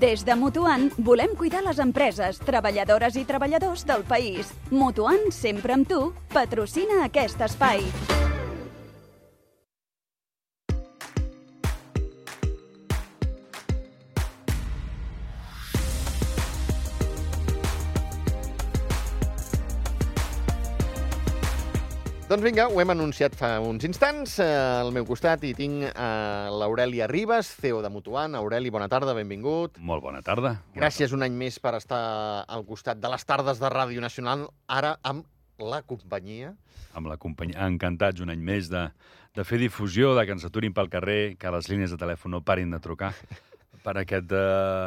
Des de Mutuant volem cuidar les empreses, treballadores i treballadors del país. Mutuant, sempre amb tu, patrocina aquest espai. Doncs vinga, ho hem anunciat fa uns instants. Eh, al meu costat hi tinc eh, l'Aureli Arribas, CEO de Mutuant. Aureli, bona tarda, benvingut. Molt bona tarda. Gràcies un any més per estar al costat de les tardes de Ràdio Nacional, ara amb la companyia. Amb la companyia. Encantats un any més de, de fer difusió, de que ens aturin pel carrer, que les línies de telèfon no parin de trucar per aquest eh,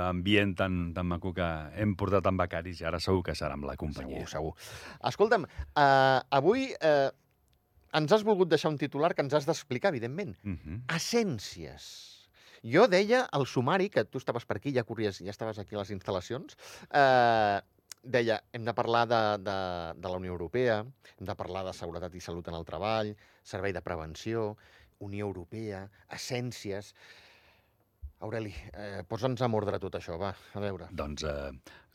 ambient tan, tan maco que hem portat amb becaris i ara segur que serà amb la companyia. Segur, segur. Escolta'm, eh, avui eh, ens has volgut deixar un titular que ens has d'explicar, evidentment. Uh -huh. Essències. Jo deia al sumari, que tu estaves per aquí, ja corries, ja estaves aquí a les instal·lacions, eh, deia, hem de parlar de, de, de la Unió Europea, hem de parlar de seguretat i salut en el treball, servei de prevenció, Unió Europea, essències... Aureli, eh, posa'ns en ordre tot això, va, a veure. Doncs eh,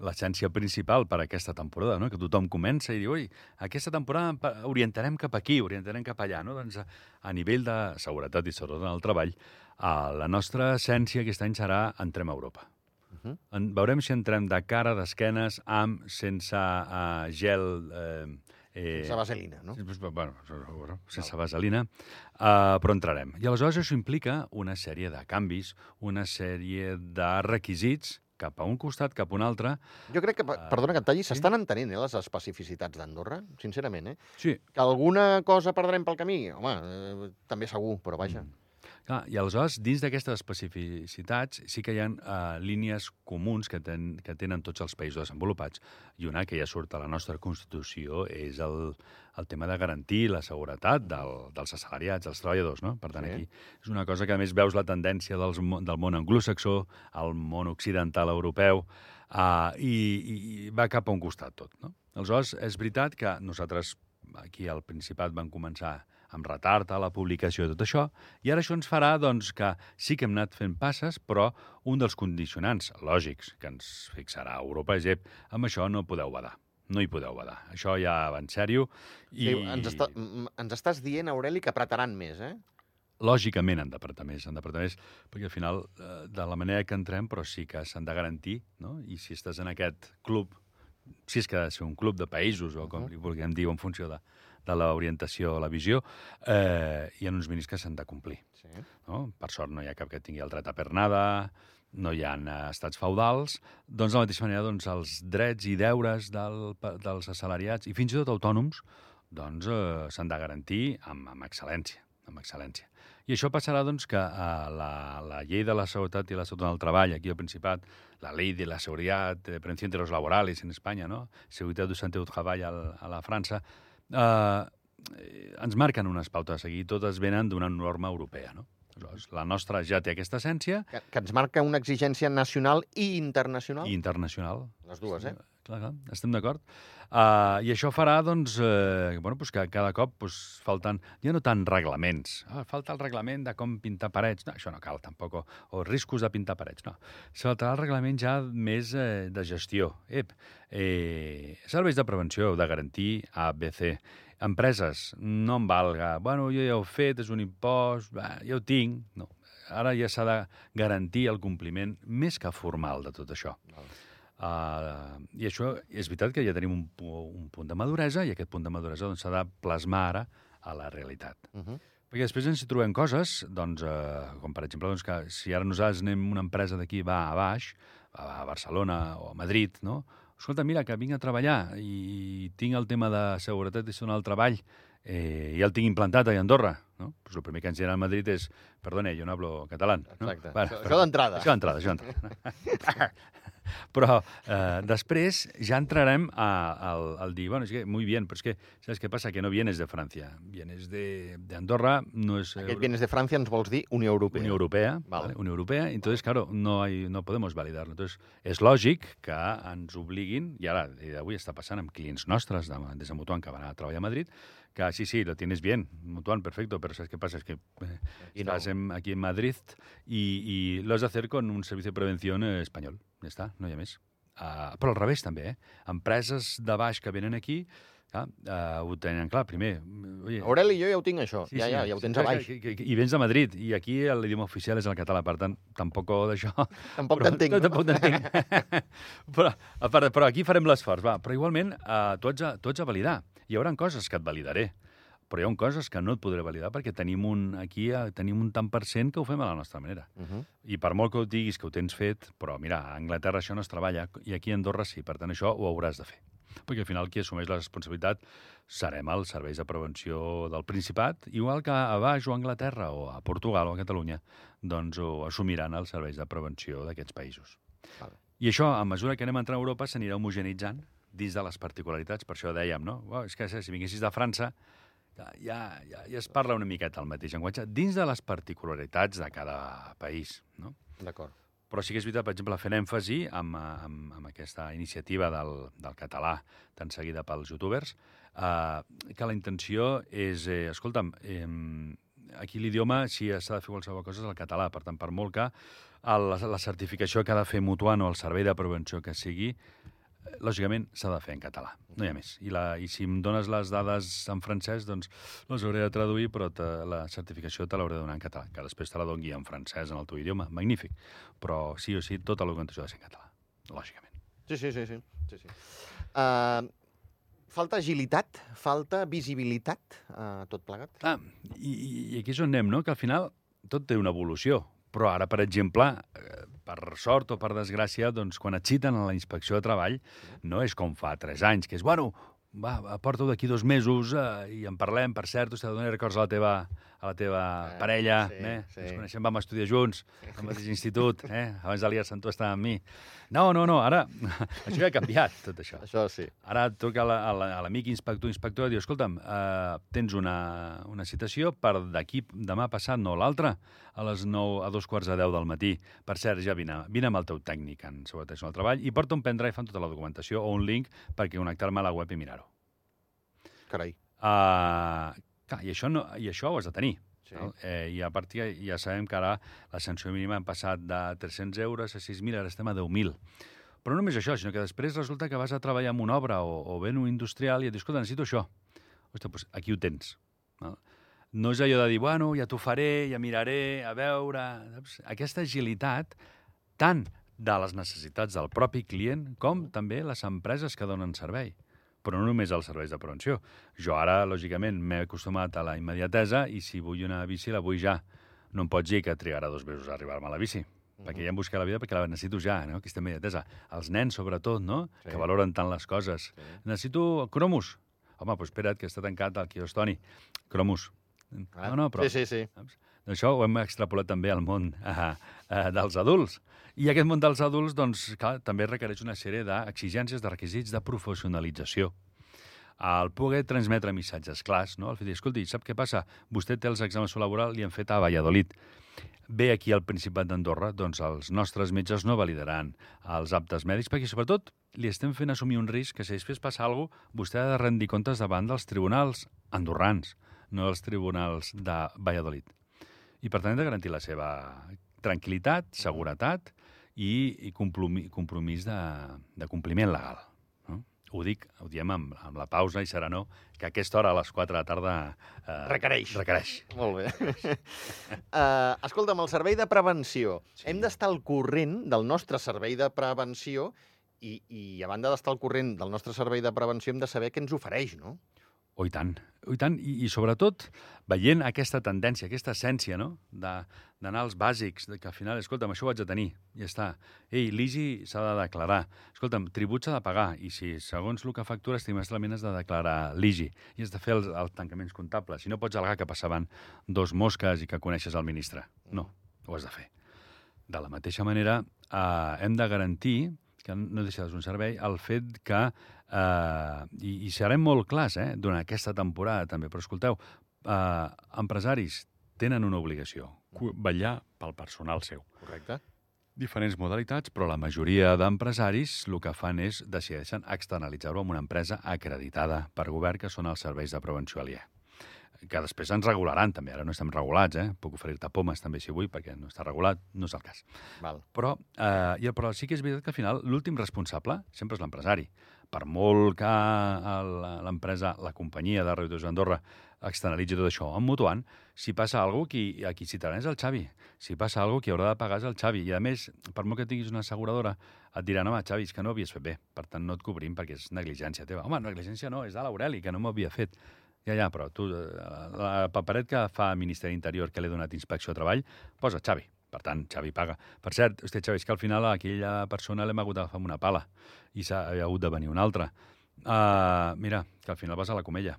l'essència principal per a aquesta temporada, no? que tothom comença i diu, oi, aquesta temporada orientarem cap aquí, orientarem cap allà. No? Doncs a, a nivell de seguretat i salut en el treball, eh, la nostra essència aquest any serà entrem a Europa. Uh -huh. En, veurem si entrem de cara, d'esquenes, amb, sense uh, gel... Eh, eh, Sense vaselina, no? Sí, bueno, bueno, sense vaselina, uh, però entrarem. I aleshores això implica una sèrie de canvis, una sèrie de requisits cap a un costat, cap a un altre. Jo crec que, Ah, perdona que et talli, sí? s'estan entenent eh, les especificitats d'Andorra, sincerament, eh? Sí, Que alguna cosa perdrem pel camí? Home, eh, també segur, però vaja. Mm. Clar, I aleshores, dins d'aquestes especificitats, sí que hi ha uh, línies comuns que, ten, que tenen tots els països desenvolupats. I una que ja surt a la nostra Constitució és el, el tema de garantir la seguretat del, dels assalariats, dels treballadors. No? Per tant, Sí. aquí és una cosa que, a més, veus la tendència dels, del món anglosaxó al món occidental europeu uh, i, i va cap a un costat tot. No? Aleshores, és veritat que nosaltres aquí al Principat vam començar amb retard a la publicació de tot això, i ara això ens farà doncs, que sí que hem anat fent passes, però un dels condicionants lògics que ens fixarà Europa és ep, amb això no podeu badar. No hi podeu badar. Això ja va en sèrio. I... Sí, ens, està, ens estàs dient, Aureli, que apretaran més, eh? lògicament han d'apretar més, han d'apretar més, perquè al final, eh, de la manera que entrem, però sí que s'han de garantir, no? I si estàs en aquest club, si és que ha de ser un club de països, o com Mhm. li vulguem dir, en funció de, de l'orientació, la visió, eh, hi ha uns mínims que s'han de complir. Sí. No? Per sort no hi ha cap que tingui el dret a pernada, no hi ha eh, estats feudals, doncs de la mateixa manera doncs, els drets i deures del, dels assalariats i fins i tot autònoms doncs, eh, s'han de garantir amb, amb excel·lència. Amb excel·lència. I això passarà doncs, que eh, la, la llei de la seguretat i la salut en el treball aquí al Principat, la llei de la seguretat, de prevenció de los laborales en Espanya, no? seguretat du santé au treball a, a la França, eh, ens marquen unes pautes a seguir, totes venen d'una norma europea. No? Aleshores, la nostra ja té aquesta essència Que, que ens marca una exigència nacional i internacional? i internacional. Les dues, eh? Clar, clar, estem d'acord. Uh, I això farà, doncs, eh, bueno, pues que cada cop pues, falten, ja no tant reglaments. Ah, falta el reglament de com pintar parets. No, això no cal, tampoc. O, o riscos de pintar parets. No. Faltarà el reglament ja més eh, de gestió. Ep, eh, serveis de prevenció, de garantir A, B, C. Empreses, no em valga. Bueno, jo ja ho he fet, és un impost, va, ja ho tinc. No. Ara ja s'ha de garantir el compliment més que formal de tot això. Val. Uh, I això és veritat que ja tenim un, un punt de maduresa i aquest punt de maduresa doncs, s'ha de plasmar ara a la realitat. Uh -huh. Perquè després ens hi trobem coses, doncs, eh, com per exemple doncs, que si ara nosaltres anem una empresa d'aquí va a baix, a Barcelona o a Madrid, no? Escolta, mira, que vinc a treballar i tinc el tema de seguretat i salut al treball eh, ja el tinc implantat a Andorra, no? Pues el primer que ens dirà a Madrid és, perdone, jo no hablo català. No? Exacte. Bueno, Això- però- això d'entrada. Això d'entrada, això d'entrada. Però eh, després ja entrarem a- al, al dir, bueno, es que muy bien, pero es que, ¿sabes qué pasa? Que no vienes de Francia, vienes de, de Andorra, no eh, Aquest vienes de França ens vols dir Unió Europea. Unión Europea, Vale. ¿vale? Unión Europea, entonces, claro, no, hay, no podemos validarlo. Entonces, és lògic que ens obliguin, i ara, i avui està passant amb clients nostres de, des de Mutuant que van a treballar a Madrid, que sí, sí, lo tienes bien, Mutuan, perfecto, pero ¿sabes qué pasa? Es que eh, I no. estás en- aquí en Madrid y, y lo has de hacer con un servicio de prevención eh, espanyol. Ja està, no hi ha més. Uh, però al revés, també, eh? Empreses de baix que venen aquí, clar, uh, ho tenen clar. Primer, oye, Aureli, jo ja ho tinc, això. ja, ja, ja ho tens a clar, baix. que- que- que- I vens de Madrid, i aquí l'idioma oficial és el català, per tant, tampoc d'això... Tampoc t'entenc. No, tampoc t'entenc. però, a part, però aquí farem l'esforç, va. Però igualment, uh, tu, has de, tu has de validar. Hi haurà coses que et validaré, però hi ha coses que no et podré validar perquè tenim un, aquí eh, tenim un tant per cent que ho fem a la nostra manera. Uh -huh. I per molt que ho diguis que ho tens fet, però mira, a Anglaterra això no es treballa i aquí a Andorra sí, per tant això ho hauràs de fer. Perquè al final qui assumeix la responsabilitat serem els serveis de prevenció del Principat, igual que a baix o a Anglaterra o a Portugal o a Catalunya, doncs ho assumiran els serveis de prevenció d'aquests països. Val. I això, a mesura que anem entrant a Europa, s'anirà homogenitzant dins de les particularitats. Per això dèiem, no? Oh, és que si vinguessis de França, ja, ja, ja, es parla una miqueta el mateix llenguatge dins de les particularitats de cada país, no? D'acord. Però sí que és veritat, per exemple, fent èmfasi amb, amb, amb aquesta iniciativa del, del català tan seguida pels youtubers, eh, que la intenció és, eh, escolta'm, eh, aquí l'idioma, si s'ha de fer qualsevol cosa, és el català. Per tant, per molt que el, la, certificació que ha de fer Mutuant o el servei de prevenció que sigui, lògicament s'ha de fer en català, no hi ha més. I, la, I si em dones les dades en francès, doncs les hauré de traduir, però te, la certificació te l'hauré de donar en català, que després te la doni en francès, en el teu idioma, magnífic. Però sí o sí, tota la documentació ha de ser en català, lògicament. Sí, sí, sí. sí. sí, sí. Uh, falta agilitat, falta visibilitat, uh, tot plegat. Ah, i, i- i aquí és on anem, no? Que al final tot té una evolució. Però ara, per exemple, eh, per sort o per desgràcia, doncs, quan et citen a la inspecció de treball, no és com fa tres anys, que és, bueno, va, porta-ho d'aquí dos mesos eh, i en parlem, per cert, us he de donar records a la teva, a la teva Eh, parella, sí, eh? sí. ens coneixem, vam estudiar junts, al mateix institut, eh? abans de liar-se amb tu estava amb mi. No, no, no, ara, això ja ha canviat, tot això. Això sí. Ara et truca a la- a l'amic inspector, inspector, i diu, escolta'm, eh, tens una, una citació per d'aquí demà passat, no l'altre, a les 9, a dos quarts de 10 del matí. Per cert, ja vine, vine amb el teu tècnic en seguretat del treball i porta un pendrive amb tota la documentació o un link per connectar-me a la web i mirar-ho. Carai. Uh, clar, i això, no, i això ho has de tenir. Sí. No? Eh, I a partir ja sabem que ara la sanció mínima hem passat de 300 euros a 6.000, ara estem a 10.000. Però no només això, sinó que després resulta que vas a treballar en una obra o, o bé en un industrial i et dius, escolta, necessito això. Ostres, doncs aquí ho tens. No? no és allò de dir, bueno, ja t'ho faré, ja miraré, a veure... Saps? Aquesta agilitat, tant de les necessitats del propi client com també les empreses que donen servei però no només als serveis de prevenció. Jo ara, lògicament, m'he acostumat a la immediatesa i si vull una bici la vull ja. No em pots dir que trigarà dos mesos a arribar-me a la bici, perquè ja em busca la vida perquè la necessito ja, no? aquesta immediatesa. Els nens, sobretot, no? Sí. que valoren tant les coses. Sí. Necessito cromos. Home, doncs espera't, que està tancat el quios Toni. Cromos. Ah, No, no, però... Sí, sí, sí. Saps? Això ho hem extrapolat també al món eh, eh, dels adults. I aquest món dels adults, doncs, clar, també requereix una sèrie d'exigències, de requisits de professionalització. El poder transmetre missatges clars, no? El fet dir, escolti, sap què passa? Vostè té els exàmens laborals i han fet a Valladolid. Ve aquí al Principat d'Andorra, doncs els nostres metges no validaran els aptes mèdics, perquè sobretot li estem fent assumir un risc que si després passa alguna cosa, vostè ha de rendir comptes davant dels tribunals andorrans, no dels tribunals de Valladolid. I per tant hem de garantir la seva tranquil·litat, seguretat i, i compromís, compromís de, de compliment legal. No? Ho dic, ho diem amb, amb la pausa i serenor, que a aquesta hora, a les 4 de la tarda... Eh, Requereix. Requereix. Molt bé. uh, escolta'm, el servei de prevenció. Sí. Hem d'estar al corrent del nostre servei de prevenció i, i a banda d'estar al corrent del nostre servei de prevenció hem de saber què ens ofereix, no? Oh, i tant. Oh, i tant. I, I sobretot veient aquesta tendència, aquesta essència, no?, d'anar als bàsics, de que al final, escolta'm, això ho haig de tenir, ja està. Ei, l'IGI s'ha de declarar. Escolta'm, tribut s'ha de pagar, i si segons el que factures trimestralment has de declarar l'IGI, i has de fer els, els tancaments comptables. Si no pots al·legar que passaven dos mosques i que coneixes el ministre. No, ho has de fer. De la mateixa manera, eh, hem de garantir que no deixa de ser un servei, el fet que, eh, i, i serem molt clars eh, durant aquesta temporada també, però escolteu, eh, empresaris tenen una obligació, vetllar pel personal seu. Correcte. diferents modalitats, però la majoria d'empresaris el que fan és decideixen externalitzar-ho amb una empresa acreditada per govern, que són els serveis de prevenció aliè que després ens regularan també, ara no estem regulats, eh? puc oferir-te pomes també si vull, perquè no està regulat, no és el cas. Val. Però, eh, i, però sí que és veritat que al final l'últim responsable sempre és l'empresari. Per molt que l'empresa, la companyia de Ràdio Andorra externalitzi tot això amb Mutuant, si passa alguna cosa, qui, a qui citarà és el Xavi. Si passa alguna cosa, qui haurà de pagar és el Xavi. I a més, per molt que tinguis una asseguradora, et diran, home, Xavi, és que no ho havies fet bé, per tant no et cobrim perquè és negligència teva. Home, negligència no, és de l'Aureli, que no m'ho havia fet. Ja, ja, però tu, eh, la paperet que fa el Ministeri Interior que l'he donat inspecció de treball, posa Xavi. Per tant, Xavi paga. Per cert, hosti, Xavi, és que al final a aquella persona l'hem hagut d'agafar amb una pala i s'ha ha hagut de venir una altra. Uh, mira, que al final vas a la comella.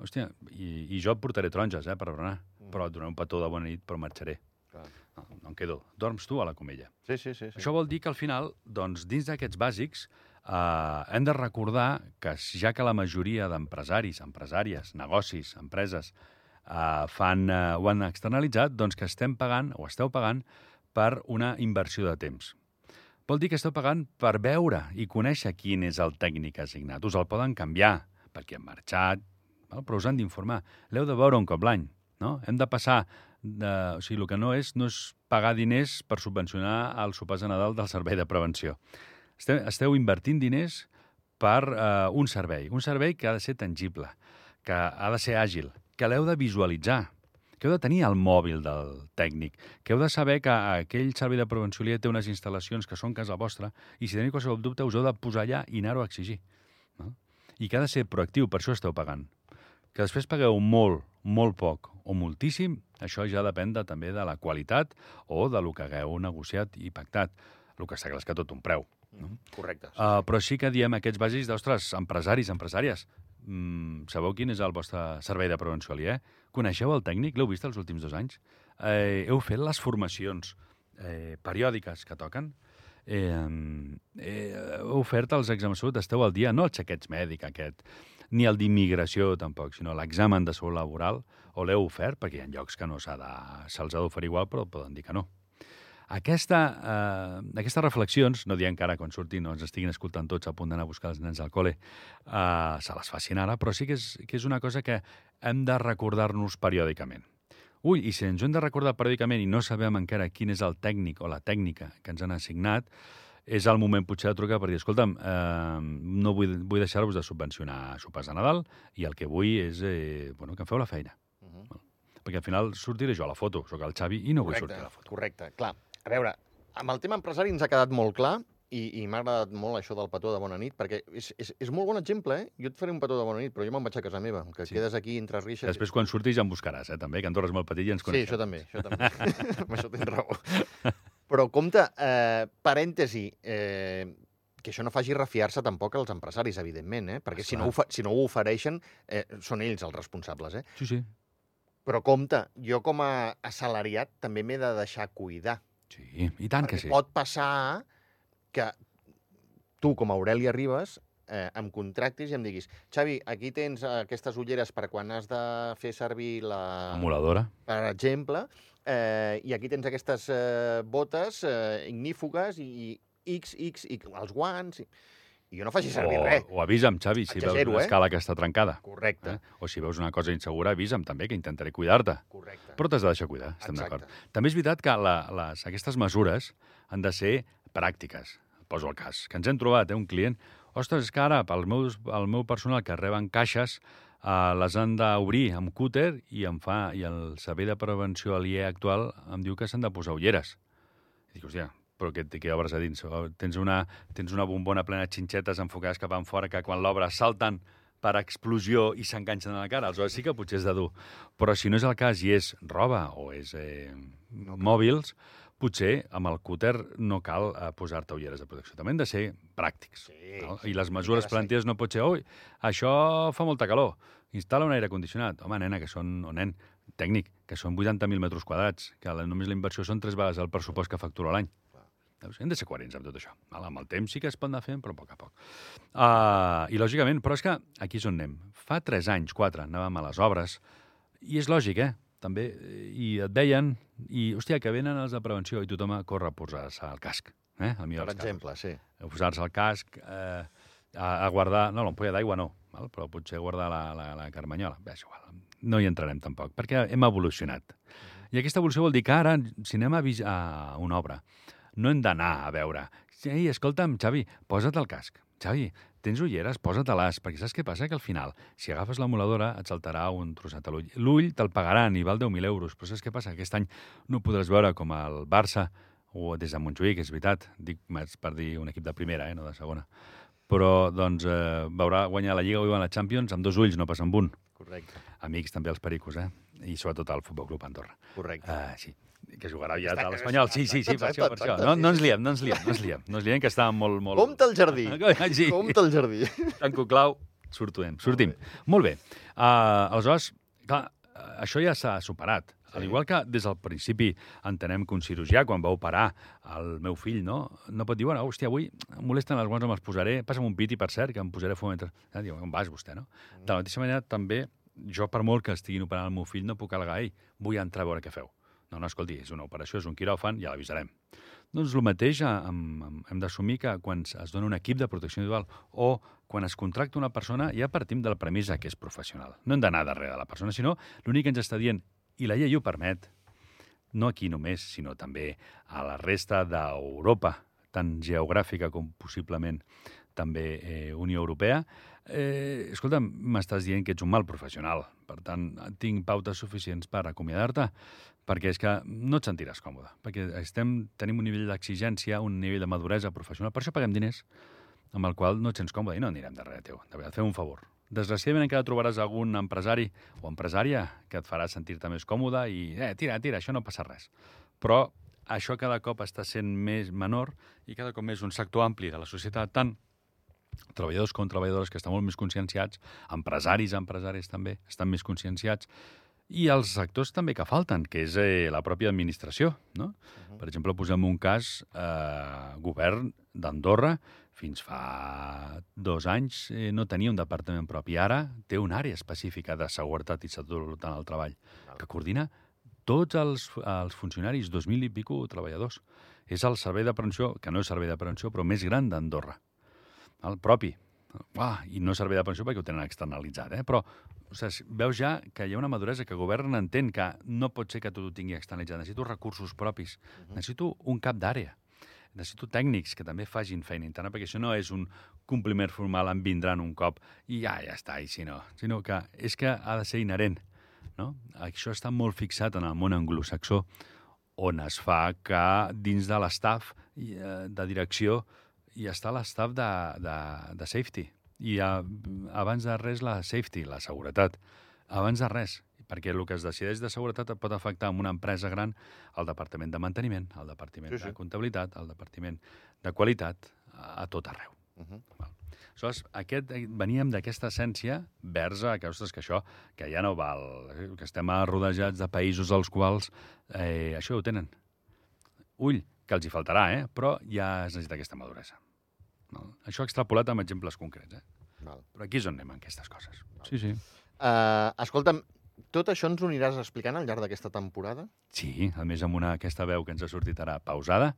Hòstia, i, i jo et portaré taronges, eh, per berenar. Mm. Però et donaré un petó de bona nit, però marxaré. Clar. No, no em quedo. Dorms tu a la comella. Sí, sí, sí. sí. Això vol dir que al final, doncs, dins d'aquests bàsics, eh, hem de recordar que ja que la majoria d'empresaris, empresàries, negocis, empreses, eh, fan, eh, ho han externalitzat, doncs que estem pagant, o esteu pagant, per una inversió de temps. Vol dir que esteu pagant per veure i conèixer quin és el tècnic assignat. Us el poden canviar, perquè han marxat, no? però us han d'informar. L'heu de veure un cop l'any. No? Hem de passar... De... O sigui, el que no és, no és pagar diners per subvencionar els sopars de Nadal del servei de prevenció. Esteu, esteu invertint diners per eh, un servei. Un servei que ha de ser tangible, que ha de ser àgil, que l'heu de visualitzar, que heu de tenir el mòbil del tècnic, que heu de saber que aquell servei de prevenció té unes instal·lacions que són casa vostra i si teniu qualsevol dubte us heu de posar allà i anar-ho a exigir. No? I que ha de ser proactiu, per això esteu pagant. Que després pagueu molt, molt poc o moltíssim, això ja depèn de, també de la qualitat o de lo que hagueu negociat i pactat. El que està clar és que tot un preu. No? Correcte. Sí. Uh, però sí que diem aquests bàsics d'ostres, empresaris, empresàries, mm, sabeu quin és el vostre servei de prevenció aliè? Coneixeu el tècnic? L'heu vist els últims dos anys? Eh, heu fet les formacions eh, periòdiques que toquen? Eh, eh, heu ofert els exàmens de salut? Esteu al dia? No el xequeig mèdic aquest, ni el d'immigració tampoc, sinó l'examen de salut laboral, o l'heu ofert? Perquè hi ha llocs que no se'ls ha d'oferir igual, però poden dir que no. Aquesta, eh, aquestes reflexions, no diem que ara quan surtin no ens estiguin escoltant tots a punt d'anar a buscar els nens al col·le, eh, se les facin ara, però sí que és, que és una cosa que hem de recordar-nos periòdicament. Ui, i si ens ho hem de recordar periòdicament i no sabem encara quin és el tècnic o la tècnica que ens han assignat, és el moment potser de trucar per dir, escolta'm, eh, no vull, vull deixar-vos de subvencionar sopars de Nadal i el que vull és eh, bueno, que em feu la feina. Mhm. Perquè al final sortiré jo a la foto, sóc el Xavi i no vull Correcte, sortir a la foto. correcte. Clar, a veure, amb el tema empresari ens ha quedat molt clar i, i m'ha agradat molt això del petó de bona nit, perquè és, és, és molt bon exemple, eh? Jo et faré un petó de bona nit, però jo me'n vaig a casa meva, que Sí. sí. quedes aquí entre rixes... Després, quan surtis, ja em buscaràs, eh, també, que Andorra és molt petit i ens Sí, coneixem. això també, això també. amb això tens raó. Però compte, eh, parèntesi, eh, que això no faci refiar-se tampoc als empresaris, evidentment, eh? perquè si no, ho si no ho ofereixen, eh, són ells els responsables. Eh? Sí, sí. Però compte, jo com a assalariat també m'he de deixar cuidar. Sí, i tant que perquè sí. pot passar que tu, com a Aurelia Ribas, eh, em contractis i em diguis Xavi, aquí tens eh, aquestes ulleres per quan has de fer servir la... Emuladora. per exemple, eh, i aquí tens aquestes eh, botes eh, ignífugues i, i X, X, i els guants... I, i jo no faci servir o, res. o avisa'm, Xavi, si Exagero, veus una eh? escala que està trencada. Correcte, Eh? O si veus una cosa insegura, avisa'm també, que intentaré cuidar-te. correcte. Però t'has de deixar cuidar, estem d'acord. També és veritat que la, les, aquestes mesures han de ser pràctiques. Poso el cas, que ens hem trobat, eh, un client... Ostres, és que ara, pel meu, el meu personal que reben caixes, eh, les han d'obrir amb cúter i em fa i el servei de prevenció aliè actual em diu que s'han de posar ulleres. I dic, hòstia, però què, què obres a dins? Tens una, tens una bombona plena de xinxetes enfocades cap en fora que quan l'obres salten per explosió i s'enganxen a la cara. Aleshores sí que potser és de dur. Però si no és el cas i és roba o és eh, mòbils, potser amb el cúter no cal eh, posar-te ulleres de protecció. També han de ser pràctics. Sí, no? I les mesures plantives no pot ser, ui, això fa molta calor, instal·la un aire condicionat. Home, nena, que són, o nen, tècnic, que són 80.000 metres quadrats, que la, només la inversió són tres vegades el pressupost que factura l'any. Veus? Hem de ser coherents amb tot això. Val? Amb el temps sí que es pot anar fent, però a poc a poc. Uh, I lògicament, però és que aquí és on anem. Fa 3 anys, 4, anàvem a les obres, i és lògic, eh? també, i et veien, i, hòstia, que venen els de prevenció, i tothom a córrer a posar-se el casc. Eh? El millor Per dels casos. exemple, sí. A posar-se el casc, eh, a, a guardar... No, l'ampolla d'aigua no, val? però potser guardar la, la, la carmanyola. Bé, és igual, no hi entrarem tampoc, perquè hem evolucionat. I aquesta evolució vol dir que ara, si anem a, a una obra, no hem d'anar a veure Ei, escolta'm, Xavi, posa't el casc. Xavi, tens ulleres? Posa-te-les, perquè saps què passa? Que al final, si agafes l'emuladora, et saltarà un trosset a l'ull. L'ull te'l pagaran i val 10.000 euros, però saps què passa? Aquest any no podràs veure com el Barça, o des de Montjuïc, és veritat, dic més per dir un equip de primera, eh, no de segona, però doncs, eh, veurà guanyar la Lliga o la Champions amb dos ulls, no pas amb un. Correcte, Amics també els pericos, eh? I sobretot el Futbol Club Andorra. correcte. Uh, sí, que jugarà ja Està- a l'Espanyol. Sí, sí, sí, per Exacte, això, per això. No, no ens liem, no ens liem, no ens liem. No ens liem, que està molt, molt... Compte al jardí. Sí, Compte al jardí. tanco clau, sortim. sortim. Molt bé. Uh, aleshores, clar, això ja s'ha superat. Sí. Al igual que des del principi entenem que un cirurgià, quan va operar el meu fill, no, no pot dir, bueno, hòstia, avui em molesten les guants, me'ls posaré, passa'm un piti, per cert, que em posaré fum mentre... Ah, diu, on vas, vostè, no? De la mateixa manera, també, jo, per molt que estiguin operant el meu fill, no puc al·legar, ei, vull entrar a veure què feu. No, no, escolti, és una operació, és un quiròfan, ja l'avisarem. Doncs el mateix eh, hem, hem, hem d'assumir que quan es dona un equip de protecció individual o quan es contracta una persona ja partim de la premissa que és professional. No hem d'anar darrere de la persona, sinó l'únic que ens està dient, i la llei ho permet, no aquí només, sinó també a la resta d'Europa, tant geogràfica com possiblement també eh, Unió Europea, eh, escolta, m'estàs dient que ets un mal professional. Per tant, tinc pautes suficients per acomiadar-te, perquè és que no et sentiràs còmode, perquè estem, tenim un nivell d'exigència, un nivell de maduresa professional, per això paguem diners, amb el qual no et sents còmode i no anirem darrere teu. De veritat, fem un favor. Desgraciadament encara trobaràs algun empresari o empresària que et farà sentir-te més còmode i, eh, tira, tira, això no passa res. Però això cada cop està sent més menor i cada cop més un sector ampli de la societat, tant treballadors com treballadores que estan molt més conscienciats, empresaris, empresaris també, estan més conscienciats, i els sectors també que falten, que és eh, la pròpia administració. No? Per exemple, posem un cas, eh, govern d'Andorra, fins fa dos anys eh, no tenia un departament propi. Ara té una àrea específica de seguretat i salut en el treball, que coordina tots els, els funcionaris, 2.000 i pico treballadors. És el servei de prevenció, que no és servei de prevenció, però més gran d'Andorra. El propi. Uah, I no servei de pensió perquè ho tenen externalitzat, eh? però o sigui, veus ja que hi ha una maduresa que el govern entén que no pot ser que tot ho tingui externalitzat. Necessito recursos propis, necessito un cap d'àrea, necessito tècnics que també facin feina interna, perquè això no és un compliment formal, em vindran un cop i ja, ja està, i si no. Sinó que és que ha de ser inherent. No? Això està molt fixat en el món anglosaxó, on es fa que dins de l'estaf eh, de direcció hi està l'estaf de, de, de safety. I a, abans de res la safety, la seguretat. Abans de res, perquè el que es decideix de seguretat et pot afectar en una empresa gran el departament de manteniment, el departament Sí, sí. de comptabilitat, el departament de qualitat, a, a tot arreu. Uh -huh. Aleshores, aquest, veníem d'aquesta essència vers a que, ostres, que això, que ja no val, que estem rodejats de països als quals eh, això ho tenen. Ull, que els hi faltarà, eh? però ja es necessita aquesta maduresa. No? Això extrapolat amb exemples concrets, eh? Val. però aquí és on anem aquestes coses. Sí, sí. Uh, escolta'm, tot això ens ho aniràs explicant al llarg d'aquesta temporada? Sí, a més amb una, aquesta veu que ens ha sortit ara pausada,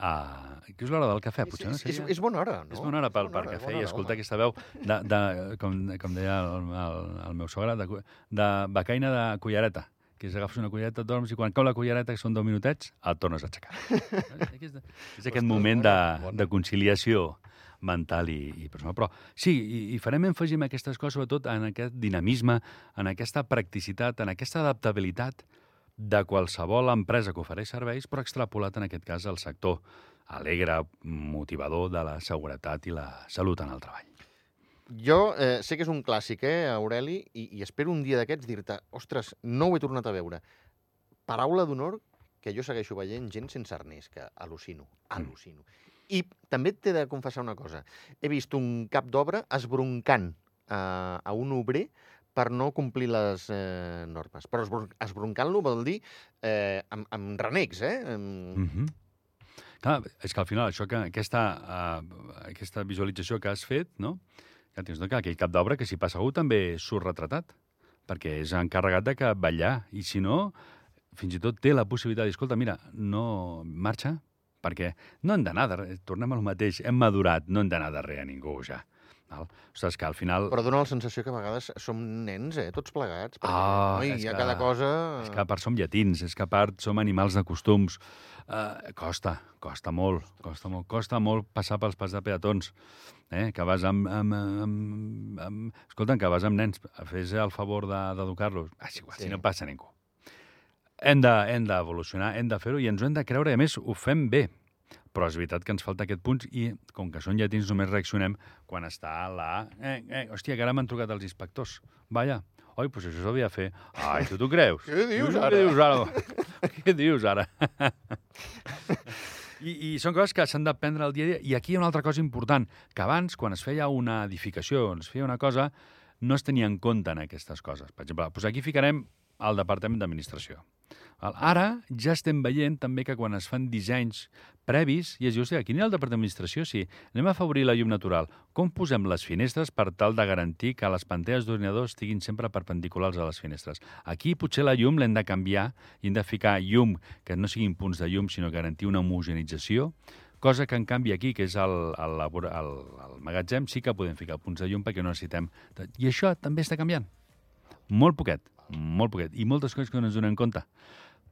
uh, que és l'hora del cafè, potser, no? és, és, Seria- és bona hora, no? És bona hora pel, bona per hora, cafè bona i hora, escoltar home. aquesta veu, de, de, com, com deia el, el, el meu sogre, de, de becaina de cullereta que és agafes una cullereta, et dorms i quan cau la cullereta, que són 10 minutets, et tornes a aixecar. és, aquest, és aquest Ostres, moment de, bona. de conciliació mental i, i personal. Però sí, i, i farem èmfasi en aquestes coses, sobretot en aquest dinamisme, en aquesta practicitat, en aquesta adaptabilitat de qualsevol empresa que ofereix serveis, però extrapolat en aquest cas al sector alegre, motivador de la seguretat i la salut en el treball. Jo eh, sé que és un clàssic, eh, Aureli, i, i espero un dia d'aquests dir-te, ostres, no ho he tornat a veure. Paraula d'honor que jo segueixo veient gent sense arnès, que al·lucino, al·lucino. I també t'he de confessar una cosa. He vist un cap d'obra esbroncant eh, a un obrer per no complir les eh, normes. Però esbron- esbroncant-lo vol dir eh, amb, amb renecs, eh? Amb... Mm -hmm. Clar, és que al final això que aquesta, uh, aquesta visualització que has fet, no? Que tens, no? que aquell cap d'obra que si passa algú també surt retratat. perquè és encarregat de que vetllar. I si no, fins i tot té la possibilitat escolta, mira, no marxa, perquè no hem d'anar darrere, tornem al mateix, hem madurat, no hem d'anar darrere a ningú ja. Val? Ostres, que al final... Però dona la sensació que a vegades som nens, eh? Tots plegats. Perquè, Ah, oi, és hi ha que- cada cosa... És que a part som llatins, és que a part som animals de costums. Uh, costa, costa molt, costa molt, costa molt passar pels pas de peatons. Eh? Que vas amb, amb, amb, amb... Escolta, que vas amb nens, fes el favor de- d'educar-los. Ah, és igual, Sí. si no passa ningú. Hem de- hem d'evolucionar, hem de fer-ho i ens ho hem de creure, i a més ho fem bé. Però és veritat que ens falta aquest punt i, com que són llatins, només reaccionem quan està la... Eh, eh, hòstia, que ara m'han trucat els inspectors. Vaja, oi, doncs això s'havia de fer. Ai, tu t'ho creus? Què dius ara? Què dius ara? Què dius ara? I, I són coses que s'han d'aprendre al dia a dia. I aquí hi ha una altra cosa important, que abans, quan es feia una edificació, es feia una cosa, no es tenia en compte en aquestes coses. Per exemple, doncs aquí ficarem el Departament d'Administració. Ara ja estem veient també que quan es fan dissenys previs, i es diu, hòstia, aquí anirà el Departament d'Administració? Sí, anem a afavorir la llum natural. Com posem les finestres per tal de garantir que les pantalles d'ordinador estiguin sempre perpendiculars a les finestres? Aquí potser la llum l'hem de canviar i hem de ficar llum que no siguin punts de llum, sinó garantir una homogenització, cosa que en canvi aquí, que és el, el, el, el magatzem, sí que podem ficar punts de llum perquè no necessitem... I això també està canviant. Molt poquet, molt poquet. I moltes coses que no ens donem compte.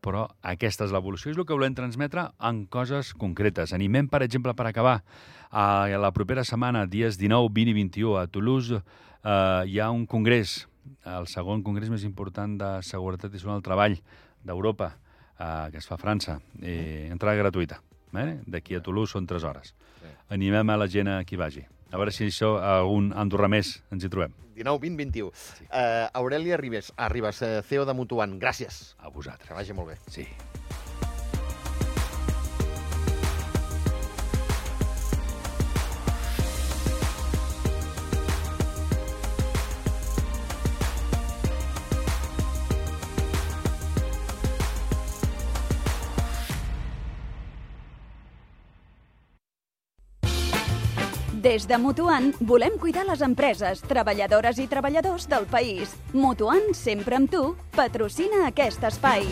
Però aquesta és l'evolució, és el que volem transmetre en coses concretes. Animem, per exemple, per acabar, a la propera setmana, dies 19, 20 i 21, a Toulouse, eh, hi ha un congrés, el segon congrés més important de seguretat i sobre el treball d'Europa, eh, que es fa a França, eh, entrada gratuïta. Eh? D'aquí a Toulouse són 3 hores. Animem a la gent a qui vagi. A veure si això, algun andorrà més, ens hi trobem. 19, 20, 21. Sí. Uh, Aurelia Ribes, Arribas, uh, CEO de Mutuant, gràcies. A vosaltres. Que vagi molt bé. Sí. Des de Mutuant volem cuidar les empreses, treballadores i treballadors del país. Mutuant, sempre amb tu, patrocina aquest espai.